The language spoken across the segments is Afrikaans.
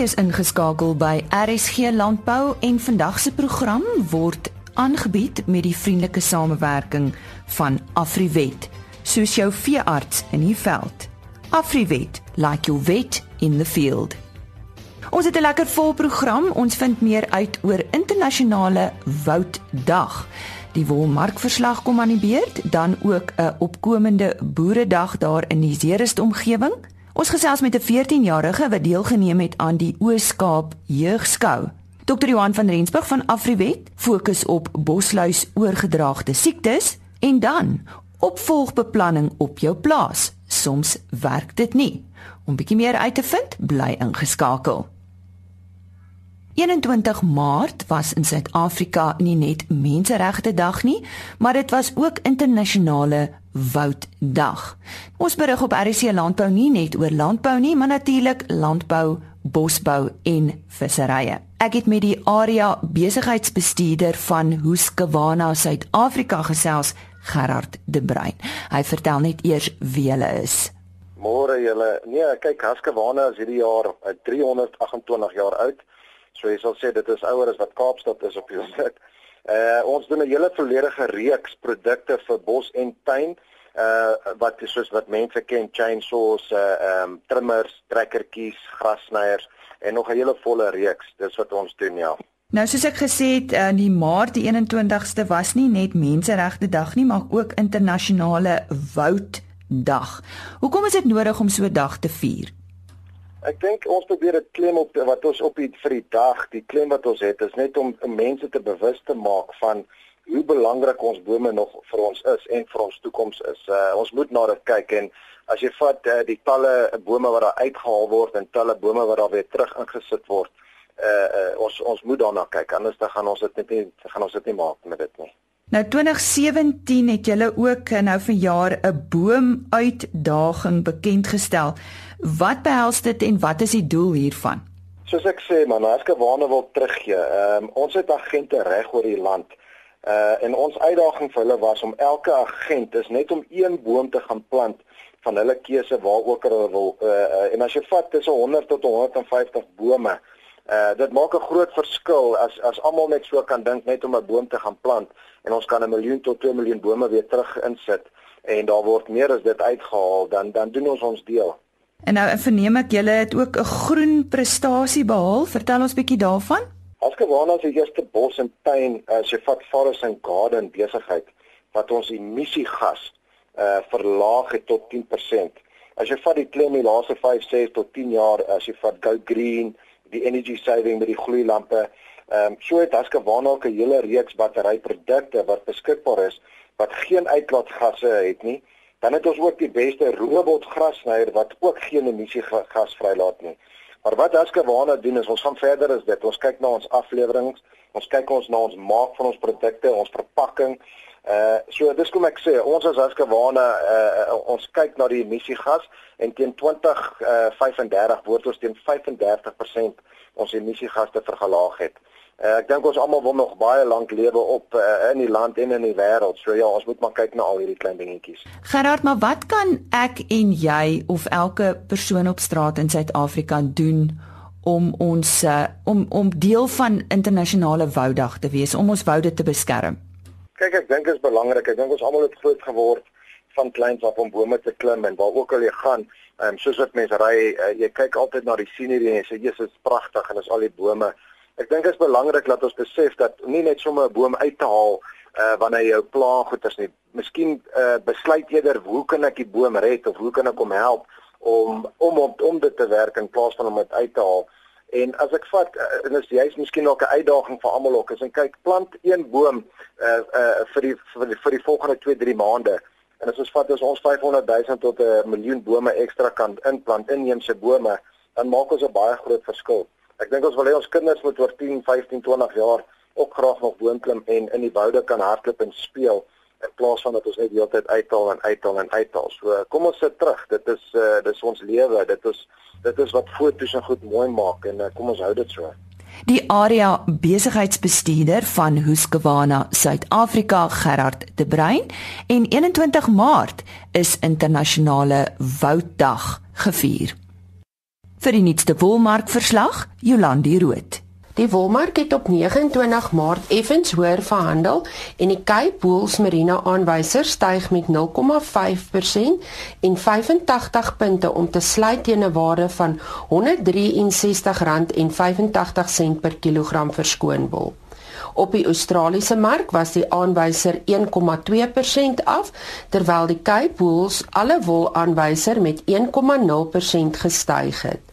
is ingeskakel by RSG Landbou en vandag se program word aangebied met die vriendelike samewerking van Afriwet, soos jou veearts in die veld. Afriwet, like your vet in the field. Ons het 'n lekker vol program. Ons vind meer uit oor internasionale wouddag. Die wolmarkverslag kom aan die beurt, dan ook 'n opkomende boeredag daar in die Zeerust omgewing. Ons gesels met 'n 14-jarige wat deelgeneem het aan die Oos-Kaap Jeugskou. Dr. Johan van Rensburg van Afriwet fokus op bosluis oorgedraagde siektes en dan opvolgbeplanning op jou plaas. Soms werk dit nie. Om bietjie meer uit te vind, bly ingeskakel. 21 Maart was in Suid-Afrika nie net Menseregte Dag nie, maar dit was ook internasionale Wouddag. Ons berig op RC Landbou nie net oor landbou nie, maar natuurlik landbou, bosbou en visserye. Ek het met die area besigheidsbestuurder van Husqvarna Suid-Afrika gesels, Gerard De Bruin. Hy vertel net eers wie hulle is. Môre julle. Nee, kyk Husqvarna is hierdie jaar 328 jaar oud. So jy sal sê dit is ouer as wat Kaapstad is op die oomblik. Uh ons doen 'n hele volledige reeks produkte vir bos en tuin uh wat is soos wat mense ken chainsaws, uh um trimmers, trekkertjies, grassnyers en nog 'n hele volle reeks. Dis wat ons doen ja. Nou soos ek gesê het, in die Maart die 21ste was nie net Menseregte Dag nie, maar ook internasionale wouddag. Hoekom is dit nodig om so 'n dag te vier? Ek dink ons probeer dit klem op wat ons op die vir die dag, die klem wat ons het is net om mense te bewus te maak van hoe belangrik ons bome nog vir ons is en vir ons toekoms is. Uh, ons moet na dit kyk en as jy vat uh, die talle bome wat daar uitgehaal word en talle bome wat daar weer terug ingesit word, uh, uh, ons ons moet daarna kyk anders dan gaan ons dit net nie gaan ons dit nie maak met dit nie. Nou 2017 het julle ook nou vanjaar 'n boomuitdaging bekend gestel. Wat behels dit en wat is die doel hiervan? Soos ek sê, man, as ek waarne wil teruggee, um, ons het agente reg oor die land. Uh en ons uitdaging vir hulle was om elke agent is net om een boom te gaan plant van hulle keuse waar ook al hulle wil. Uh, uh en as jy vat tussen 100 tot 150 bome, uh dit maak 'n groot verskil as as almal net so kan dink net om 'n boom te gaan plant en ons kan 'n miljoen tot 2 miljoen bome weer terug insit en daar word meer as dit uitgehaal dan dan doen ons ons deel. En nou verneem ek julle het ook 'n groen prestasie behaal. Vertel ons bietjie daarvan. As gewaar as die eerste bos en tuin jy vat forest and garden besigheid wat ons emissiegas uh verlaag het tot 10%. As jy vat die klem die laaste 5, 6 tot 10 jaar as jy vat go green, die energy saving met die gloeilampe, ehm um, so het Husqvarna ook 'n hele reeks batteryprodukte wat beskikbaar is wat geen uitlaatgasse het nie Dan het ons ook die beste robotgrasnyer wat ook geen emissie gas vrylaat nie. Maar wat Husqvarna doen is ons gaan verder as dit. Ons kyk na ons afleweringe, ons kyk ons na ons maak van ons produkte, ons verpakking. Uh so dis kom ek sê, ons as Husqvarna uh ons kyk na die emissiegas en teen 2035 uh, word ons teen 35% ons emissiegas te vergelaag het. Uh, ek dink ons almal wil nog baie lank lewe op uh, in die land en in die wêreld. So ja, ons moet maar kyk na al hierdie klein dingetjies. Gerard, maar wat kan ek en jy of elke persoon op straat in Suid-Afrika doen om ons uh, om om deel van internasionale woudag te wees, om ons woude te beskerm? Kyk, ek dink dit is belangrik. Ek dink ons almal het groot geword van kleins af om bome te klim en waar ook al jy gaan, um, soos wat mense ry, uh, jy kyk altyd na die scenery en jy sê, "Jesus, pragtig," en dis al die bome Ek dink dit is belangrik dat ons besef dat nie net sommer 'n boom uit te haal uh wanneer jy jou pla goed is nie. Miskien uh besluit eerder hoe kan ek die boom red of hoe kan ek hom help om om om, om dit te werk in plaas van om dit uit te haal. En as ek vat uh, en dis jy's miskien ook 'n uitdaging vir almal ook. As ek kyk plant een boom uh uh vir die vir die, vir die volgende 2-3 maande. En as ons vat as ons 500 000 tot 'n miljoen bome ekstra kan inplant inheemse bome, dan maak ons 'n baie groot verskil. Ek dink ons wil hê ons kinders moet oor 10, 15, 20 jaar ook graag nog woonklim en in die woude kan hardloop en speel in plaas van dat ons net die hele tyd uithaal en uithaal en uithaal. So kom ons sit terug. Dit is uh dis ons lewe. Dit is dit is wat foto's en goed mooi maak en uh, kom ons hou dit so. Die area besigheidsbestuurder van Husqvarna Suid-Afrika Gerard De Bruin en 21 Maart is internasionale wouddag gevier. Vir die nuutste wolmark verslag, Jolandi Root. Die wolmark het op 29 Maart effens hoër verhandel en die Cape Bulls Marina aanwyser styg met 0,5% en 85 punte om te sluit teen 'n waarde van R163.85 per kilogram verskoon wol. Op die Australiese mark was die aanwyser 1,2% af terwyl die Cape Bulls alle wol aanwyser met 1,0% gestyg het.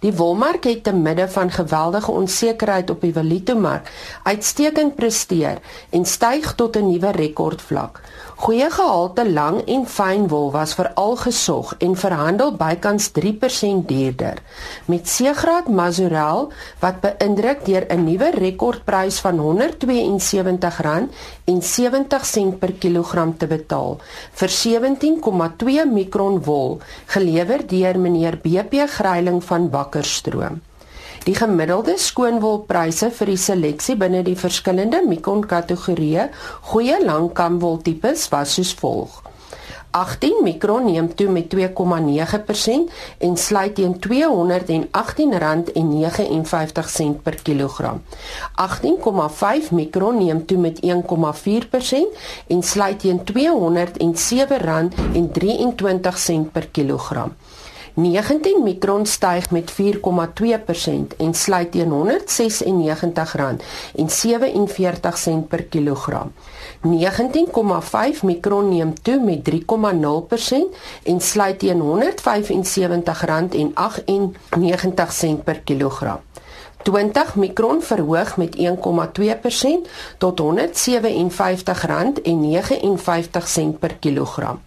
Die wolmark het te midde van geweldige onsekerheid op die valutemark uitstekend presteer en styg tot 'n nuwe rekordvlak. Goeie gehalte lang en fyn wol was veral gesog en verhandel bykans 3% duurder. Met Seegraad Mazurel wat beïndruk deur 'n nuwe rekordprys van R172.70 per kilogram te betaal vir 17,2 mikron wol gelewer deur meneer BP Gryiling van Wakkerstroom. Die gemiddelde skoonwolpryse vir die seleksie binne die verskillende mikron kategorieë goeie langkamwol tipes was soos volg: 18 mikron neem toe met 2,9% en sluit teen R218.59 per kilogram. 18,5 mikron neem toe met 1,4% en sluit teen R207.23 per kilogram. 19 mikron styg met 4,2% en sluit teen R196.47 per kilogram. 19,5 mikron neem toe met 3,0% en sluit teen R175.98 per kilogram. 20 mikron verhoog met 1,2% tot R157.59 per kilogram.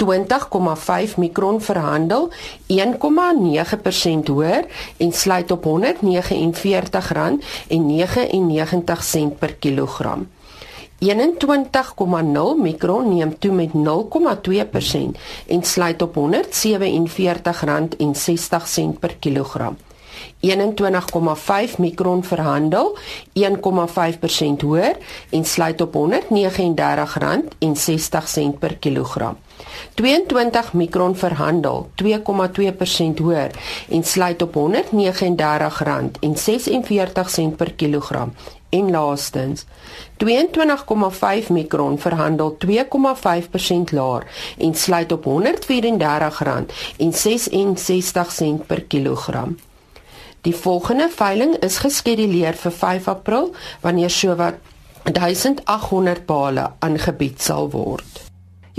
20,5 mikron verhandel 1,9% hoër en sluit op R149.99 per kilogram. 21,0 mikron neem toe met 0,2% en sluit op R147.60 per kilogram. 21,5 mikron verhandel 1,5% hoër en sluit op R139.60 per kilogram. 22 mikron verhandel 2,2% hoër en sluit op R139.46 per kilogram. En laastens 22,5 mikron verhandel 2,5% laer en sluit op R134.66 per kilogram. Die volgende veiling is geskeduleer vir 5 April wanneer sowat 1800 bale aangebied sal word.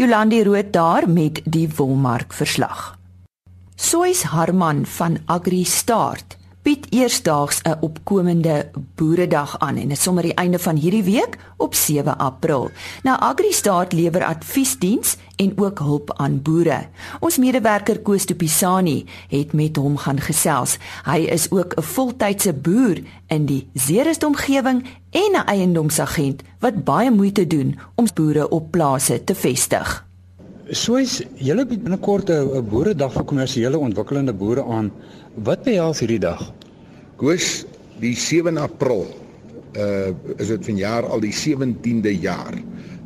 Jolandi Rood daar met die wolmark verslag. Sois Harman van Agri Start bied eersdaags 'n opkomende boeredag aan en dit is sommer die einde van hierdie week op 7 April. Nou Agri Start lewer adviesdiens en ook hulp aan boere. Ons medewerker Koos de Pisani het met hom gaan gesels. Hy is ook 'n voltydse boer in die Zeerust omgewing en 'n eiendomsagent wat baie moeite doen om boere op plase te vestig. Soos julle bied binnekort 'n boeredag vir kommersiële ontwikkelende boere aan. Wat behels hierdie dag? Koos, die 7 April uh is dit vanjaar al die 17de jaar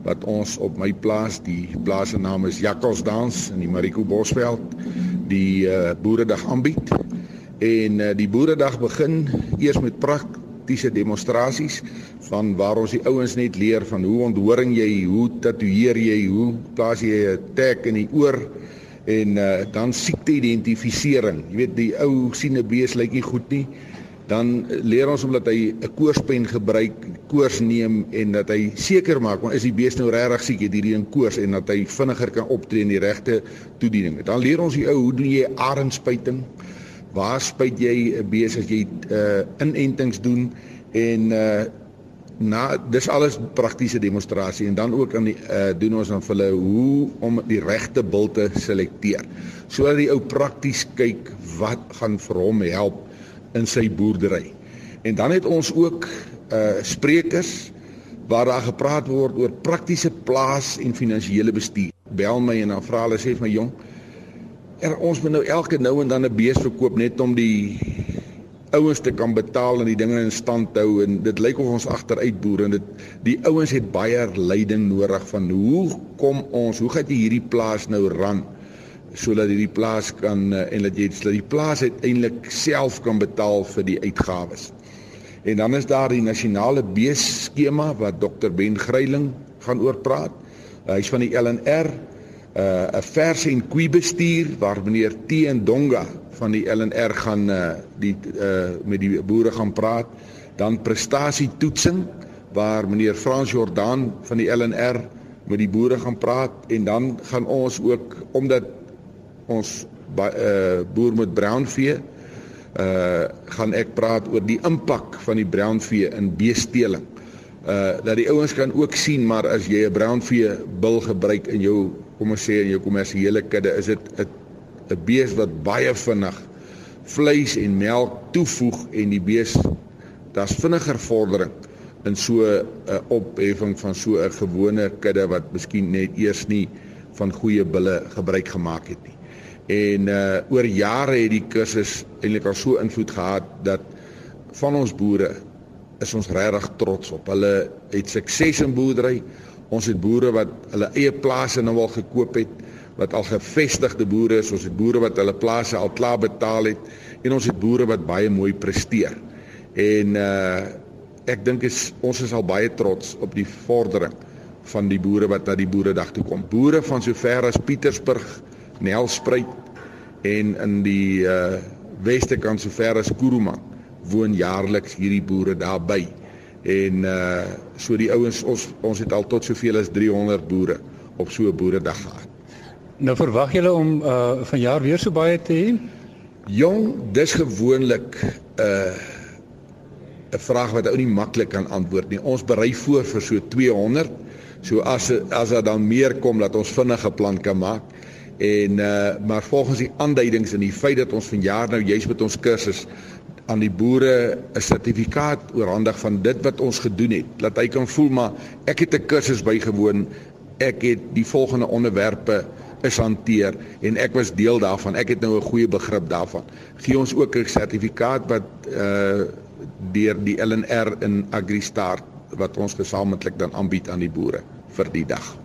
wat ons op my plaas, die plaas se naam is Jakkalsdans in die Mariko Bosveld, die uh, boeredag aanbied. En uh, die boeredag begin eers met praktiese demonstrasies van waar ons die ouens net leer van hoe onthoring jy, hoe tatoeëer jy, hoe plaas jy 'n tag in die oor en uh, dan siekte identifisering. Jy weet die ou sien 'n bees lyk nie goed nie dan leer ons omdat hy 'n koorspen gebruik, koors neem en dat hy seker maak want is die bees nou regtig siek het hierdie in koors en dat hy vinniger kan optree in die regte toediening. Dan leer ons die ou hoe doen jy arendspuiting? Waar spuit jy 'n bees as jy uh inentings doen en uh na dis alles praktiese demonstrasie en dan ook aan die uh doen ons dan vir hulle hoe om die regte bil te selekteer. Sodat die ou prakties kyk wat gaan vir hom help in sy boerdery. En dan het ons ook uh sprekers waar daar gepraat word oor praktiese plaas en finansiële bestuur. Bel my en dan vra hulle sê vir my jong, er, ons moet nou elke nou en dan 'n bees verkoop net om die ouens te kan betaal en die dinge in stand hou en dit lyk of ons agteruit boer en dit die ouens het baie leiding nodig van hoe kom ons hoe gaan jy hierdie plaas nou ran sodat hierdie plaas kan uh, en dat jy dat die plaas uiteindelik self kan betaal vir die uitgawes. En dan is daar die nasionale beeskema wat Dr Ben Gryiling gaan oor praat. Uh, Hy's van die LNR, uh, 'n vers en koei bestuur waar meneer T en Donga van die LNR gaan uh, die uh, met die boere gaan praat. Dan prestasie toetsing waar meneer Frans Jordaan van die LNR met die boere gaan praat en dan gaan ons ook omdat ons uh, boer met brownvee uh gaan ek praat oor die impak van die brownvee in beesteling. Uh dat die ouens kan ook sien maar as jy 'n brownvee bil gebruik in jou kom ons sê in jou kommersiële kudde is dit 'n 'n bees wat baie vinnig vleis en melk toevoeg en die bees daar's vinniger vordering in so 'n opheffing van so 'n gewone kudde wat miskien net eers nie van goeie bulle gebruik gemaak het nie. En uh oor jare het die kursus eintlik al so invloed gehad dat van ons boere is ons regtig trots op. Hulle het sukses in boerdery. Ons het boere wat hulle eie plase nou al gekoop het, wat al gevestigde boere is. Ons het boere wat hulle plase al klaar betaal het en ons het boere wat baie mooi presteer. En uh ek dink is ons is al baie trots op die vordering van die boere wat na die boeredag toe kom. Boere van sover as Pietersburg Nelspruit en in die uh weste kant sover as Kuruman woon jaarliks hierdie boere daarby. En uh so die ouens ons ons het al tot soveel as 300 boere op so 'n boeredag gehad. Nou verwag julle om uh vanjaar weer so baie te hê? Jong, dis gewoonlik 'n uh, 'n vraag wat ou nie maklik kan antwoord nie. Ons berei voor vir so 200. So as as daar dan meer kom dat ons vinnige plan kan maak. En uh maar volgens die aanduidings en die feit dat ons vanjaar nou juis met ons kursus aan die boere 'n sertifikaat oorhandig van dit wat ons gedoen het, laat hy kan voel maar ek het 'n kursus bygewoon, ek het die volgende onderwerpe is hanteer en ek was deel daarvan. Ek het nou 'n goeie begrip daarvan. Gee ons ook 'n sertifikaat wat uh deur die LNR in AgriStar wat ons gesamentlik dan aanbied aan die boere vir die dag.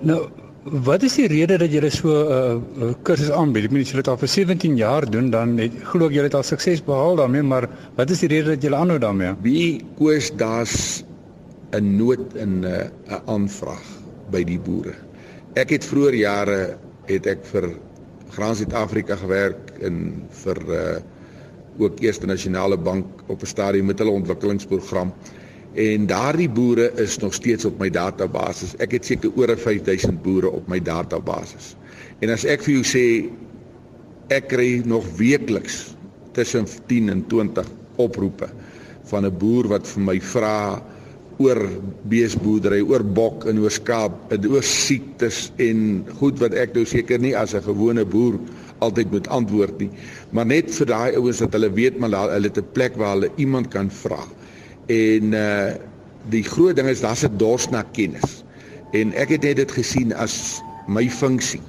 Nou Wat is die rede dat julle so 'n uh, uh, kursus aanbied? Ek meen as julle dit al vir 17 jaar doen, dan het glo ek julle het al sukses behaal daarmee, maar wat is die rede dat julle aanhou daarmee? Wie koes daar's 'n nood in 'n uh, aanvraag by die boere. Ek het vroeër jare het ek vir Graan Suid-Afrika gewerk en vir uh ook Eerste Nasionale Bank op 'n stadium met hulle ontwikkelingsprogram. En daardie boere is nog steeds op my database. Ek het seker oor 5000 boere op my database. En as ek vir jou sê ek kry nog weekliks tussen 10 en 20 oproepe van 'n boer wat vir my vra oor beesboerdery, oor bok en oor skaap, oor siektes en goed wat ek nou seker nie as 'n gewone boer altyd moet antwoord nie, maar net vir daai ouens dat hulle weet maar hulle het 'n plek waar hulle iemand kan vra. En uh die groot ding is daar's 'n dors na kennis. En ek het net dit gesien as my funksie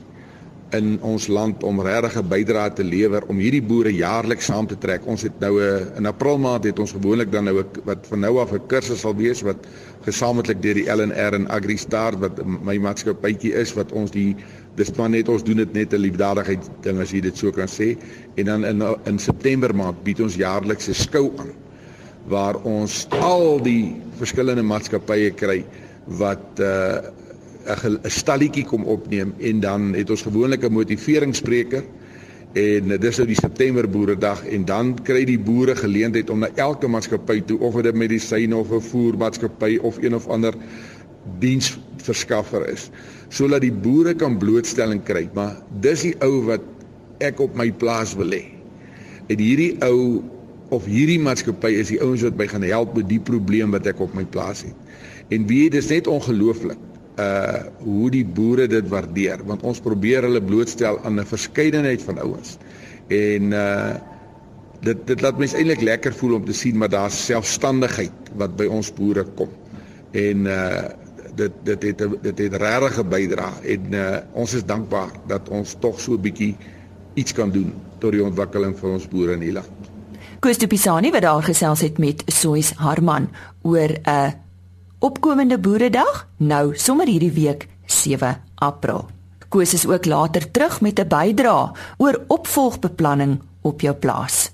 in ons land om regtig 'n bydrae te lewer om hierdie boere jaarliks saam te trek. Ons het nou 'n in April maand het ons gewoonlik dan nou 'n wat van nou af 'n kursus sal wees wat gesamentlik deur die LNR en AgriStar wat my maatskappytjie is wat ons die dis maar net ons doen dit net 'n liefdadigheid ding as jy dit so kan sê. En dan in in September maand bied ons jaarlikse skou aan waar ons al die verskillende maatskappye kry wat uh 'n 'n stalletjie kom opneem en dan het ons gewoonlik 'n motiveringsspreker en dis nou die September boeredag en dan kry die boere geleentheid om na elke maatskappy toe of dit medisyne of 'n voermaatskappy of een of ander diensverskaffer is sodat die boere kan blootstelling kry. Maar dis die ou wat ek op my plaas wil hê. En hierdie ou of hierdie maatskappy is die ouens wat my gaan help met die probleem wat ek op my plaas het. En wie dit is net ongelooflik uh hoe die boere dit waardeer want ons probeer hulle blootstel aan 'n verskeidenheid van ouens. En uh dit dit laat mense eintlik lekker voel om te sien maar daar's selfstandigheid wat by ons boere kom. En uh dit dit het dit het regtig bydra en uh ons is dankbaar dat ons tog so 'n bietjie iets kan doen tot die ontwikkeling van ons boere in die land. Koos Pisani wat daar gesels het met Sois Harman oor 'n uh, opkomende boeredag nou sommer hierdie week 7 April. Koos is ook later terug met 'n bydra oor opvolgbeplanning op jou plaas.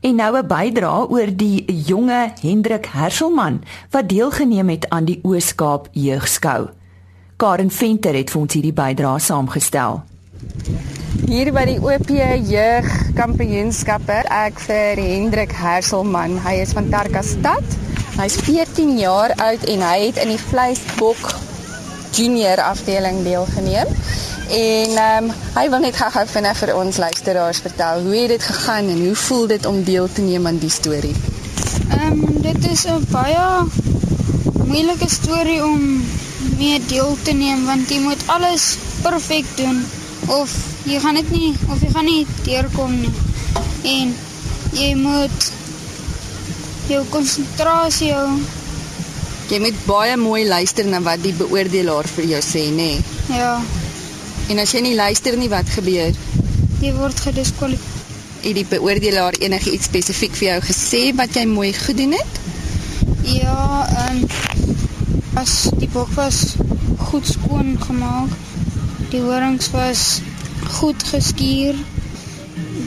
En nou 'n bydra oor die jonge Hendrik Herselman wat deelgeneem het aan die Ooskaap Jeugskou. Karen Venter het vir ons hierdie bydra saamgestel. Hier by die OP Jeug Kampioenskappe ek vir Hendrik Herselman. Hy is van Tarkastad. Hy's 14 jaar oud en hy het in die vleisbok junior afdeling deelgeneem. En ehm um, hy wil net gou-gou vinnig vir ons luisteraars vertel hoe het dit gegaan en hoe voel dit om deel te neem aan die storie? Ehm um, dit is 'n baie moeilike storie om mee deel te neem want jy moet alles perfek doen of jy gaan dit nie of jy gaan nie deurkom nie. En jy moet jou konsentrasie hou. Jy moet baie mooi luister na wat die beoordelaar vir jou sê, nê? Nee. Ja. En as jy nie luister nie, wat gebeur? Jy word gediskwalifiseer. Het die beoordelaar enigiets spesifiek vir jou gesê wat jy mooi gedoen het? Ja, ehm um, as die bok was goed skoon gemaak. Die horings was goed geskuur.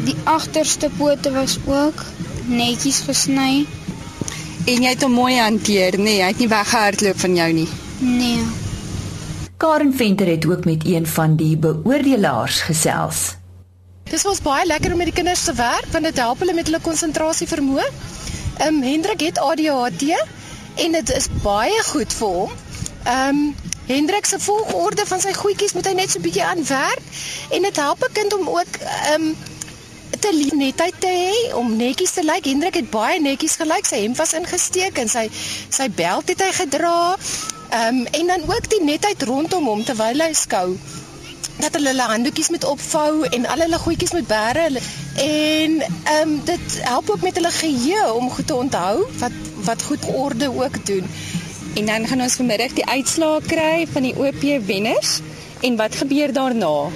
Die agterste pote was ook netjies gesny. En jy het hom mooi hanteer, nee, hy het nie weggehardloop van jou nie. Nee. Karen Venter het ook met een van die beoordelaars gesels. Dit was baie lekker om met die kinders te werk want dit help hulle met hulle konsentrasie vermoë. Ehm um, Hendrik het ADHD en dit is baie goed vir hom. Ehm um, Hendrik se volgorde van sy goedjies moet hy net so bietjie aan werk en dit help 'n kind om ook ehm um, te netheid te hê om netjies te lyk. Hendrik het baie netjies gelyk. Sy hemp was ingesteek en sy sy beld het hy gedra. Ehm um, en dan ook die netheid rondom hom terwyl hy skou dat hulle hulle handdoekies moet opvou en al hulle goedjies moet bære en ehm um, dit help ook met hulle geheue om goed te onthou wat wat goed orde ook doen. En dan gaan ons vanmiddag die uitslae kry van die OP wenners en wat gebeur daarna?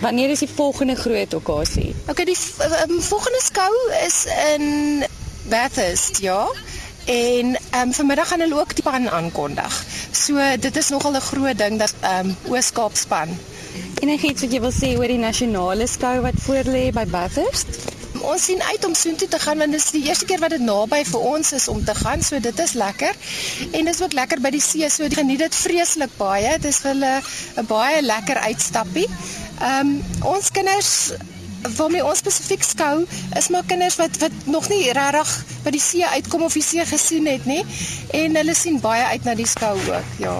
Wanneer is die volgende groot okasie? Okay, die um, volgende skou is in Bathurst, ja. En um, vanmiddag gaan hulle ook die span aankondig. So dit is nogal 'n groot ding dat ehm um, Oos-Kaap span. En het wat jy wil sê oor die nasionale skou wat voorlê by Bathurst? Ons sien uit om soontoe te gaan want dit is die eerste keer wat dit naby vir ons is om te gaan, so dit is lekker. En dit is ook lekker by die see, so geniet dit vreeslik baie. Dit is vir hulle 'n baie lekker uitstappie. Ehm um, ons kinders waarmee ons spesifiek skou is maar kinders wat wat nog nie regtig by die see uitkom of die see gesien het nie en hulle sien baie uit na die skou ook ja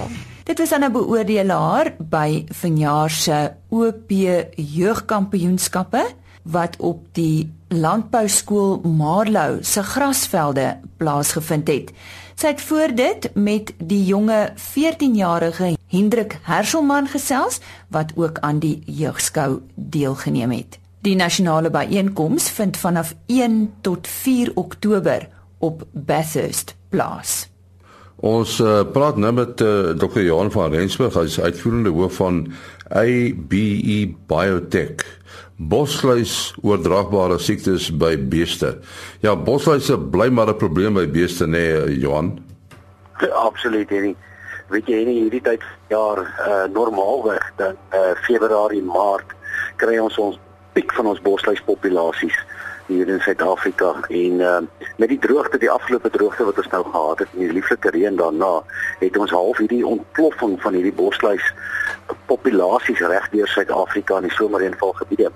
Dit was 'n beoordelaar by vanjaar se OP jeugkampioenskappe wat op die landbouskool Marlow se grasvelde plaasgevind het. Sy het voor dit met die jonge 14-jarige Hendrik Herselman gesels wat ook aan die jeugskou deelgeneem het. Die nasionale byeenkoms vind vanaf 1 tot 4 Oktober op Bathurst plaas. Ons uh, praat nou met uh, eh, Dr. Johan van Rensburg, hy is uitvoerende hoof van ABE Biotech. Bosluis oordraagbare siektes by beeste. Ja, bosluise bly maar 'n probleem by beeste nê, nee, Johan. Absoluut, hierdie weet jy in hierdie tyd jaar uh, normaalweg dan uh, Februarie, Maart kry ons ons piek van ons bosluispopulasies hier in Suid-Afrika en uh, met die droogte die afgelope droogte wat ons nou gehad het en die lieflike reën daarna het ons half hierdie ontploffing van hierdie bosluis populasies reg deur Suid-Afrika in die somerreënvalgebiede.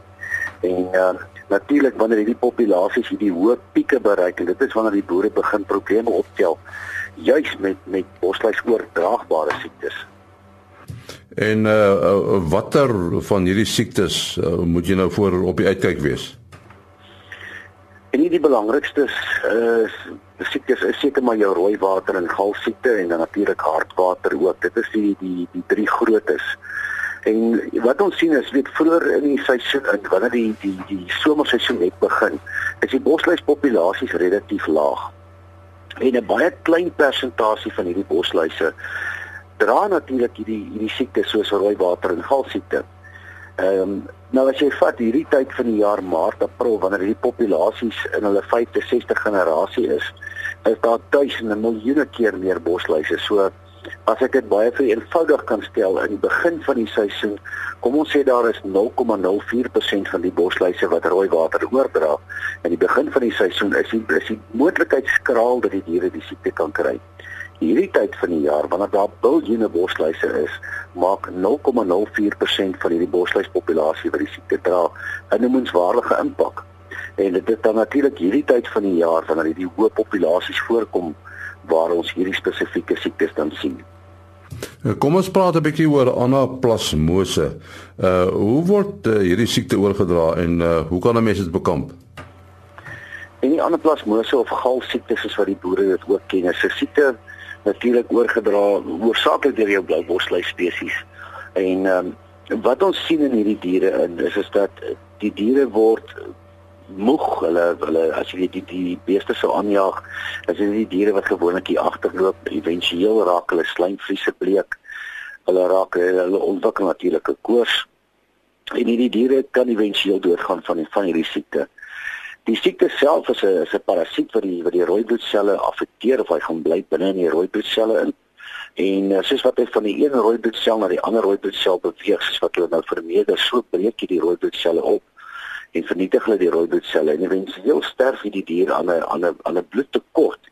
En uh, natuurlik wanneer hierdie populasies hierdie hoë pieke bereik en dit is wanneer die boere begin probleme optel juis met met bosluis oordraagbare siektes. En uh, watter van hierdie siektes uh, moet jy nou voor op die uitkyk wees? En die belangrikste uh, siektes is seker maar jou rooi water en galsiekte en dan natuurlik hartwater ook. Dit is die die die drie grootes. En wat ons sien is weet vroeër in die seisoen en wanneer die die die somerseisoen net begin, is die bosluispopulasies relatief laag. En 'n baie klein persentasie van hierdie bosluise dra natuurlik hierdie hierdie siektes soos rooi water en galsiekte. Ehm um, nou as jy vat hierdie tyd van die jaar Maart, April wanneer hierdie populasies in hulle 5de, 60 generasie is, is daar duisende, miljoene keer meer bosluise. So As ek dit baie vir eenvoudig kan stel, in die begin van die seisoen, kom ons sê daar is 0,04% van die bosluise wat rooi water oordra. In die begin van die seisoen is die, die moontlikheid skraal dat die diere die siekte kan kry. Hierdie tyd van die jaar wanneer daar biljoene bosluise is, maak 0,04% van hierdie bosluispopulasie wat die siekte dra 'n noemenswaardige impak. En dit is dan natuurlik hierdie tyd van die jaar wanneer hierdie hoë populasies voorkom waar ons hierdie spesifieke siektes dan sien. Eh, kom ons praat 'n bietjie oor anaplasmose. Uh hoe word uh, hierdie siekte oorgedra en uh hoe kan 'n mens dit bekamp? En die anaplasmose of galsiekte soos wat die boere dit ook ken, is 'n siekte natuurlik oorgedra hoofsaaklik deur jou blouboslui spesies. En ehm um, wat ons sien in hierdie diere in is is dat die diere word moeg. Hulle hulle as jy die die beeste sou aanjaag as jy die diere wat gewoonlik hier agterloop. Éventueel raak hulle slijmvliese bleek. Hulle raak hulle ontwikkel natuurlike koors. En hierdie diere kan éventueel doodgaan van van hierdie siekte die siekte self is 'n is 'n parasiet wat die wat die rooi bloedselle affekteer of hy gaan bly binne in die rooi bloedselle in en uh, soos wat hy van die een rooi bloedsel na die ander rooi bloedsel beweeg soos wat hulle nou vermeerder so breek hierdie rooi bloedselle op en vernietig hulle die rooi bloedselle en eventueel sterf hierdie dier aan 'n aan 'n aan 'n bloedtekort.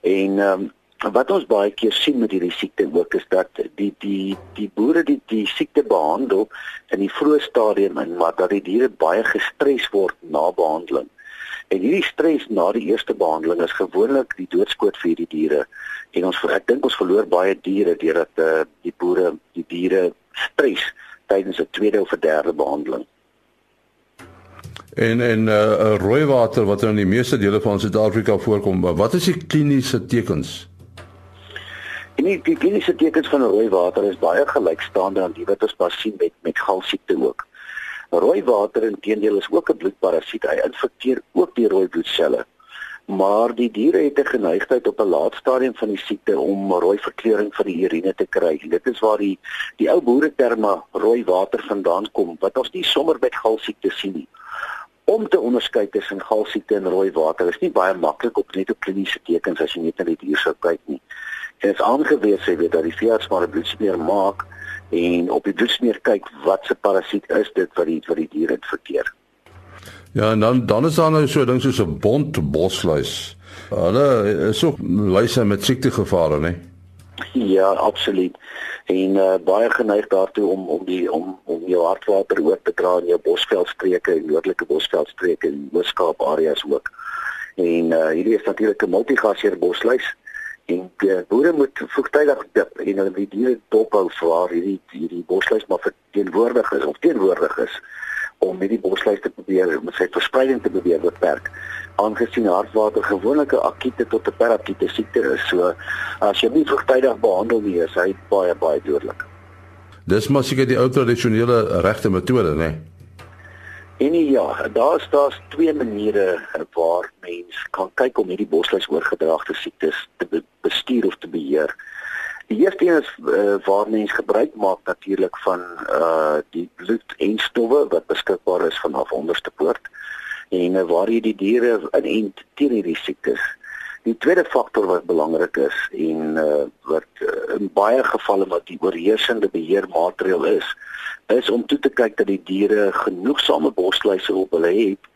En ehm um, wat ons baie keer sien met hierdie siekte ook is dat die die die boere die die siekte behandel in die vroeë stadium en maar dat die diere baie gestres word na behandeling. En hierdie stres na die eerste behandeling is gewoonlik die doodskoot vir die diere. En ons ek dink ons verloor baie diere deurdat uh, die boere die diere stres tydens 'n tweede of 'n derde behandeling. En en uh rooi water wat in die meeste dele van Suid-Afrika voorkom, wat is die kliniese tekens? En die, die kliniese tekens van rooi water is baie gelykstaande aan die wat ons maar sien met met galsiekte ook. Rooi water intedeel is ook 'n bloedparasiet. Hy infekteer ook die rooi bloedselle. Maar die diere het 'n geneigtheid op 'n laat stadium van die siekte om rooi verkleuring van die urine te kry. En dit is waar die die ou boere terme rooi water vandaan kom wat ons nie sommer met galsiekte sien nie om te onderskei tussen galsiekte en rooi water is nie baie maklik op net op kliniese tekens as jy net na die dier sou kyk nie. En dit is aangewese jy weet dat die veearts maar 'n bloedsmeer maak en op die bloedsmeer kyk wat se parasiet is dit wat die wat die dier het verkeer. Ja, en dan dan is daar nou so ding soos 'n bont bosluis. Hulle is ook luise met siektegevare, né? Ja, absoluut en uh, baie geneig daartoe om om die om om jou hartwater oor te dra in jou bosveldstreke en noordelike bosveldstreke en Weskaap areas ook. En uh, hierdie is natuurlik 'n multigaseer bosluis en uh, boere moet vroegtydig dip en hulle die diere dophou vir waar hierdie hierdie bosluis maar verteenwoordig is of teenwoordig is om hierdie bosluis te probeer met sy verspreiding te probeer beperk aangesien hartwater gewoonlik 'n akute tot 'n perakute siekte is. So as jy nie vroegtydig behandel nie, is hy baie baie dodelik. Dis maar seker die ou tradisionele regte metode, né? Nee? En ja, daar's daar's twee maniere waar mens kan kyk om hierdie bosluis oorgedraagde siektes te be bestuur of te beheer. Die eerste een is uh, waar mens gebruik maak natuurlik van uh die bloed en stowwe wat beskikbaar is vanaf onderste poort en uh, waar jy die diere inent teen hierdie siektes. Die tweede faktor wat belangrik is en uh, wat uh, in baie gevalle wat die oorheersende beheermaatreël is, is om toe te kyk dat die diere genoegsame bosluise op hulle het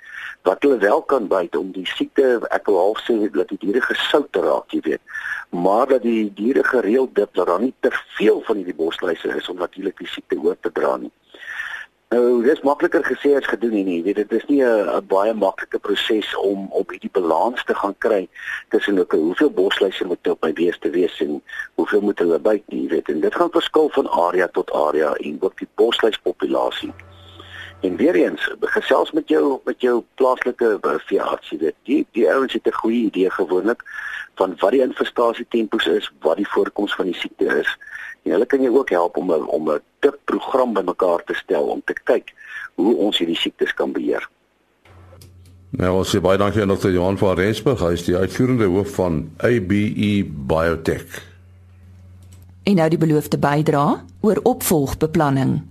wat hulle wel kan byt om die siekte ek wil half sê dat die diere gesout raak, jy weet. Maar dat die diere gereeld dip dat daar nie te veel van hierdie bosluise is om natuurlik die siekte oor te dra nie. Nou, dit is makliker gesê as gedoen nie. Jy weet, dit is nie 'n baie maklike proses om op hierdie balans te gaan kry tussen ook hoeveel bosluise moet op my beeste wees en hoeveel moet hulle byt, jy weet. En dit gaan verskil van area tot area en ook die bosluispopulasie. En weer eens, gesels met jou met jou plaaslike veearts, jy weet. Die die ouens het 'n goeie idee gewoonlik van wat die infestasie tempos is, wat die voorkoms van die siekte is. En hulle kan jou ook help om 'n om 'n tip program bymekaar te stel om te kyk hoe ons hierdie siektes kan beheer. Nou, ons sê baie dankie aan Dr. Johan van Rensburg, hy is die uitvoerende hoof van ABE Biotech. En nou die beloofde bydra oor opvolgbeplanning.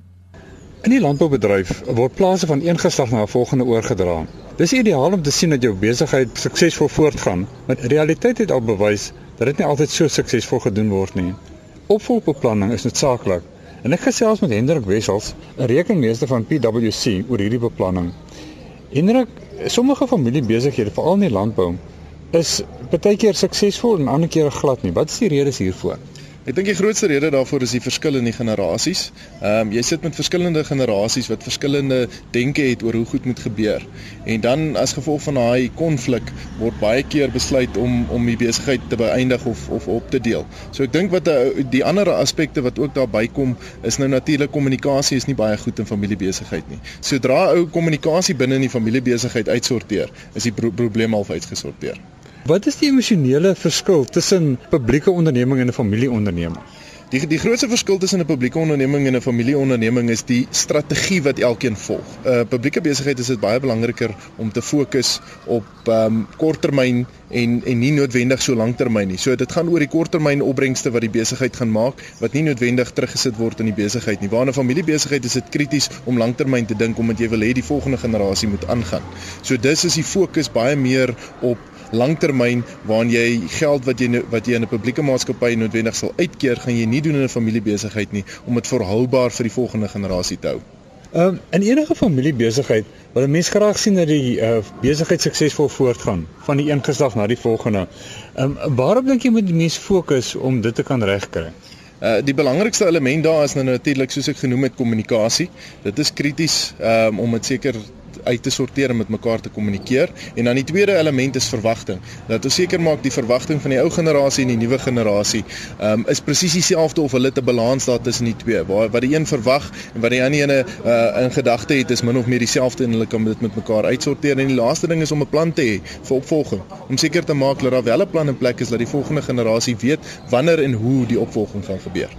In die landboubedryf word plase van een geslag na 'n volgende oorgedra. Dis ideaal om te sien dat jou besigheid suksesvol voortgaan, maar realiteit het al bewys dat dit nie altyd so suksesvol gedoen word nie. Opvolgbeplanning is noodsaaklik. En ek gesels met Hendrik Wessels, 'n rekenmeester van PwC oor hierdie beplanning. Hendrik, sommige familiebesighede, veral in die landbou, is baie keer suksesvol en ander kere glad nie. Wat is die redes hiervoor? Ek dink die grootste rede daarvoor is die verskil in die generasies. Ehm um, jy sit met verskillende generasies wat verskillende denke het oor hoe goed moet gebeur. En dan as gevolg van daai konflik word baie keer besluit om om die besigheid te beëindig of of op te deel. So ek dink wat die, die ander aspekte wat ook daarby kom is nou natuurlik kommunikasie is nie baie goed in familiebesigheid nie. Sodra ou kommunikasie binne in die familiebesigheid uitsorteer, is die pro probleem al uitgesorteer. Wat is die emosionele verskil tussen publieke onderneming en 'n familieonderneming? Die die grootste verskil tussen 'n publieke onderneming en 'n familieonderneming is die strategie wat elkeen volg. 'n uh, Publieke besigheid is dit baie belangriker om te fokus op ehm um, korttermyn en en nie noodwendig so lanktermyn nie. So dit gaan oor die korttermyn opbrengste wat die besigheid gaan maak wat nie noodwendig teruggesit word in die besigheid nie. Waar 'n familiebesigheid is dit krities om lanktermyn te dink omdat jy wil hê die volgende generasie moet aangaan. So dis is die fokus baie meer op langtermyn waarin jy geld wat jy wat jy in 'n publieke maatskappy noodwendig sal uitkeer, gaan jy nie doen in 'n familiebesigheid nie om dit volhoubaar vir die volgende generasie te hou. Ehm um, in enige familiebesigheid wil 'n mens graag sien dat die uh, besigheid suksesvol voortgaan van die een geslag na die volgende. Ehm um, waarop dink jy moet die mens fokus om dit te kan regkry? Uh die belangrikste element daar is nou natuurlik soos ek genoem het kommunikasie. Dit is krities um, om dit seker uit te sorteer en met mekaar te kommunikeer. En dan die tweede element is verwagting. Dat ons seker maak die verwagting van die ou generasie en die nuwe generasie um, is presies dieselfde of hulle 'n balans daar tussen die twee. Waar wat die een verwag en wat die ander ene uh, in gedagte het is min of meer dieselfde en hulle kan dit met mekaar uitsorteer. En die laaste ding is om 'n plan te hê vir opvolging. Om seker te maak dat daar wel 'n plan in plek is dat die volgende generasie weet wanneer en hoe die opvolging gaan gebeur.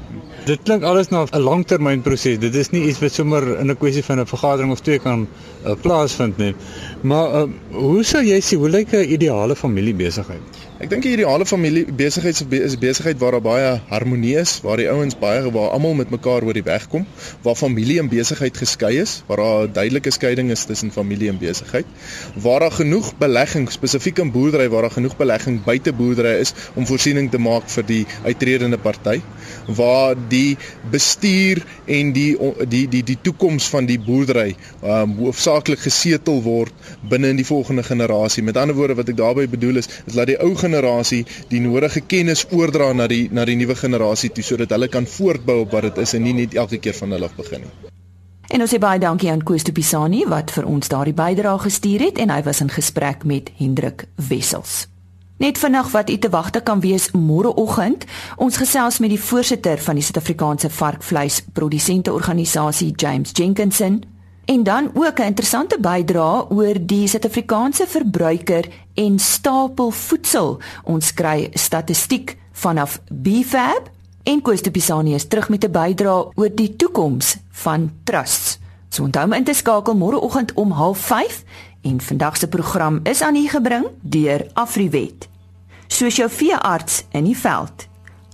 Dit klink alles na 'n langtermynproses. Dit is nie iets wat sommer in 'n kwessie van 'n vergadering of twee kan uh, plaasvind nie. Maar uh, hoe sou jy sê hoe lyk 'n ideale familiebesigheid? Ek dink die ideale familie besigheid is besigheid waar daar baie harmonie is, waar die ouens baie waar almal met mekaar oor die weg kom, waar familie en besigheid geskei is, waar daar 'n duidelike skeiding is tussen familie en besigheid, waar daar genoeg belegging spesifiek in boerdery waar daar genoeg belegging buite boerdery is om voorsiening te maak vir die uitredende party, waar die bestuur en die die die die toekoms van die boerdery um, hoofsaaklik gesetel word binne in die volgende generasie. Met ander woorde wat ek daarmee bedoel is, is dat die ou generasie die nodige kennis oordra na die na die nuwe generasie toe sodat hulle kan voortbou op wat dit is en nie net elke keer van hulle af begin nie. En ons sê baie dankie aan Koos de Pisani wat vir ons daardie bydrae gestuur het en hy was in gesprek met Hendrik Wessels. Net vinnig wat u te wagte kan wees môreoggend. Ons gesels met die voorsitter van die Suid-Afrikaanse varkvleisprodusente organisasie James Jenkinson En dan ook 'n interessante bydrae oor die Suid-Afrikaanse verbruiker en stapelvoedsel. Ons kry statistiek vanaf BFAB en Koos Pisani is terug met 'n bydrae oor die toekoms van trusts. So onthou om in te skakel môreoggend om 05:30 en vandag se program is aan u gebring deur Afriwet. Soos jou veearts in die veld.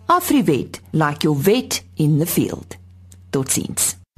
Afriwet, like your vet in the field. Totsiens.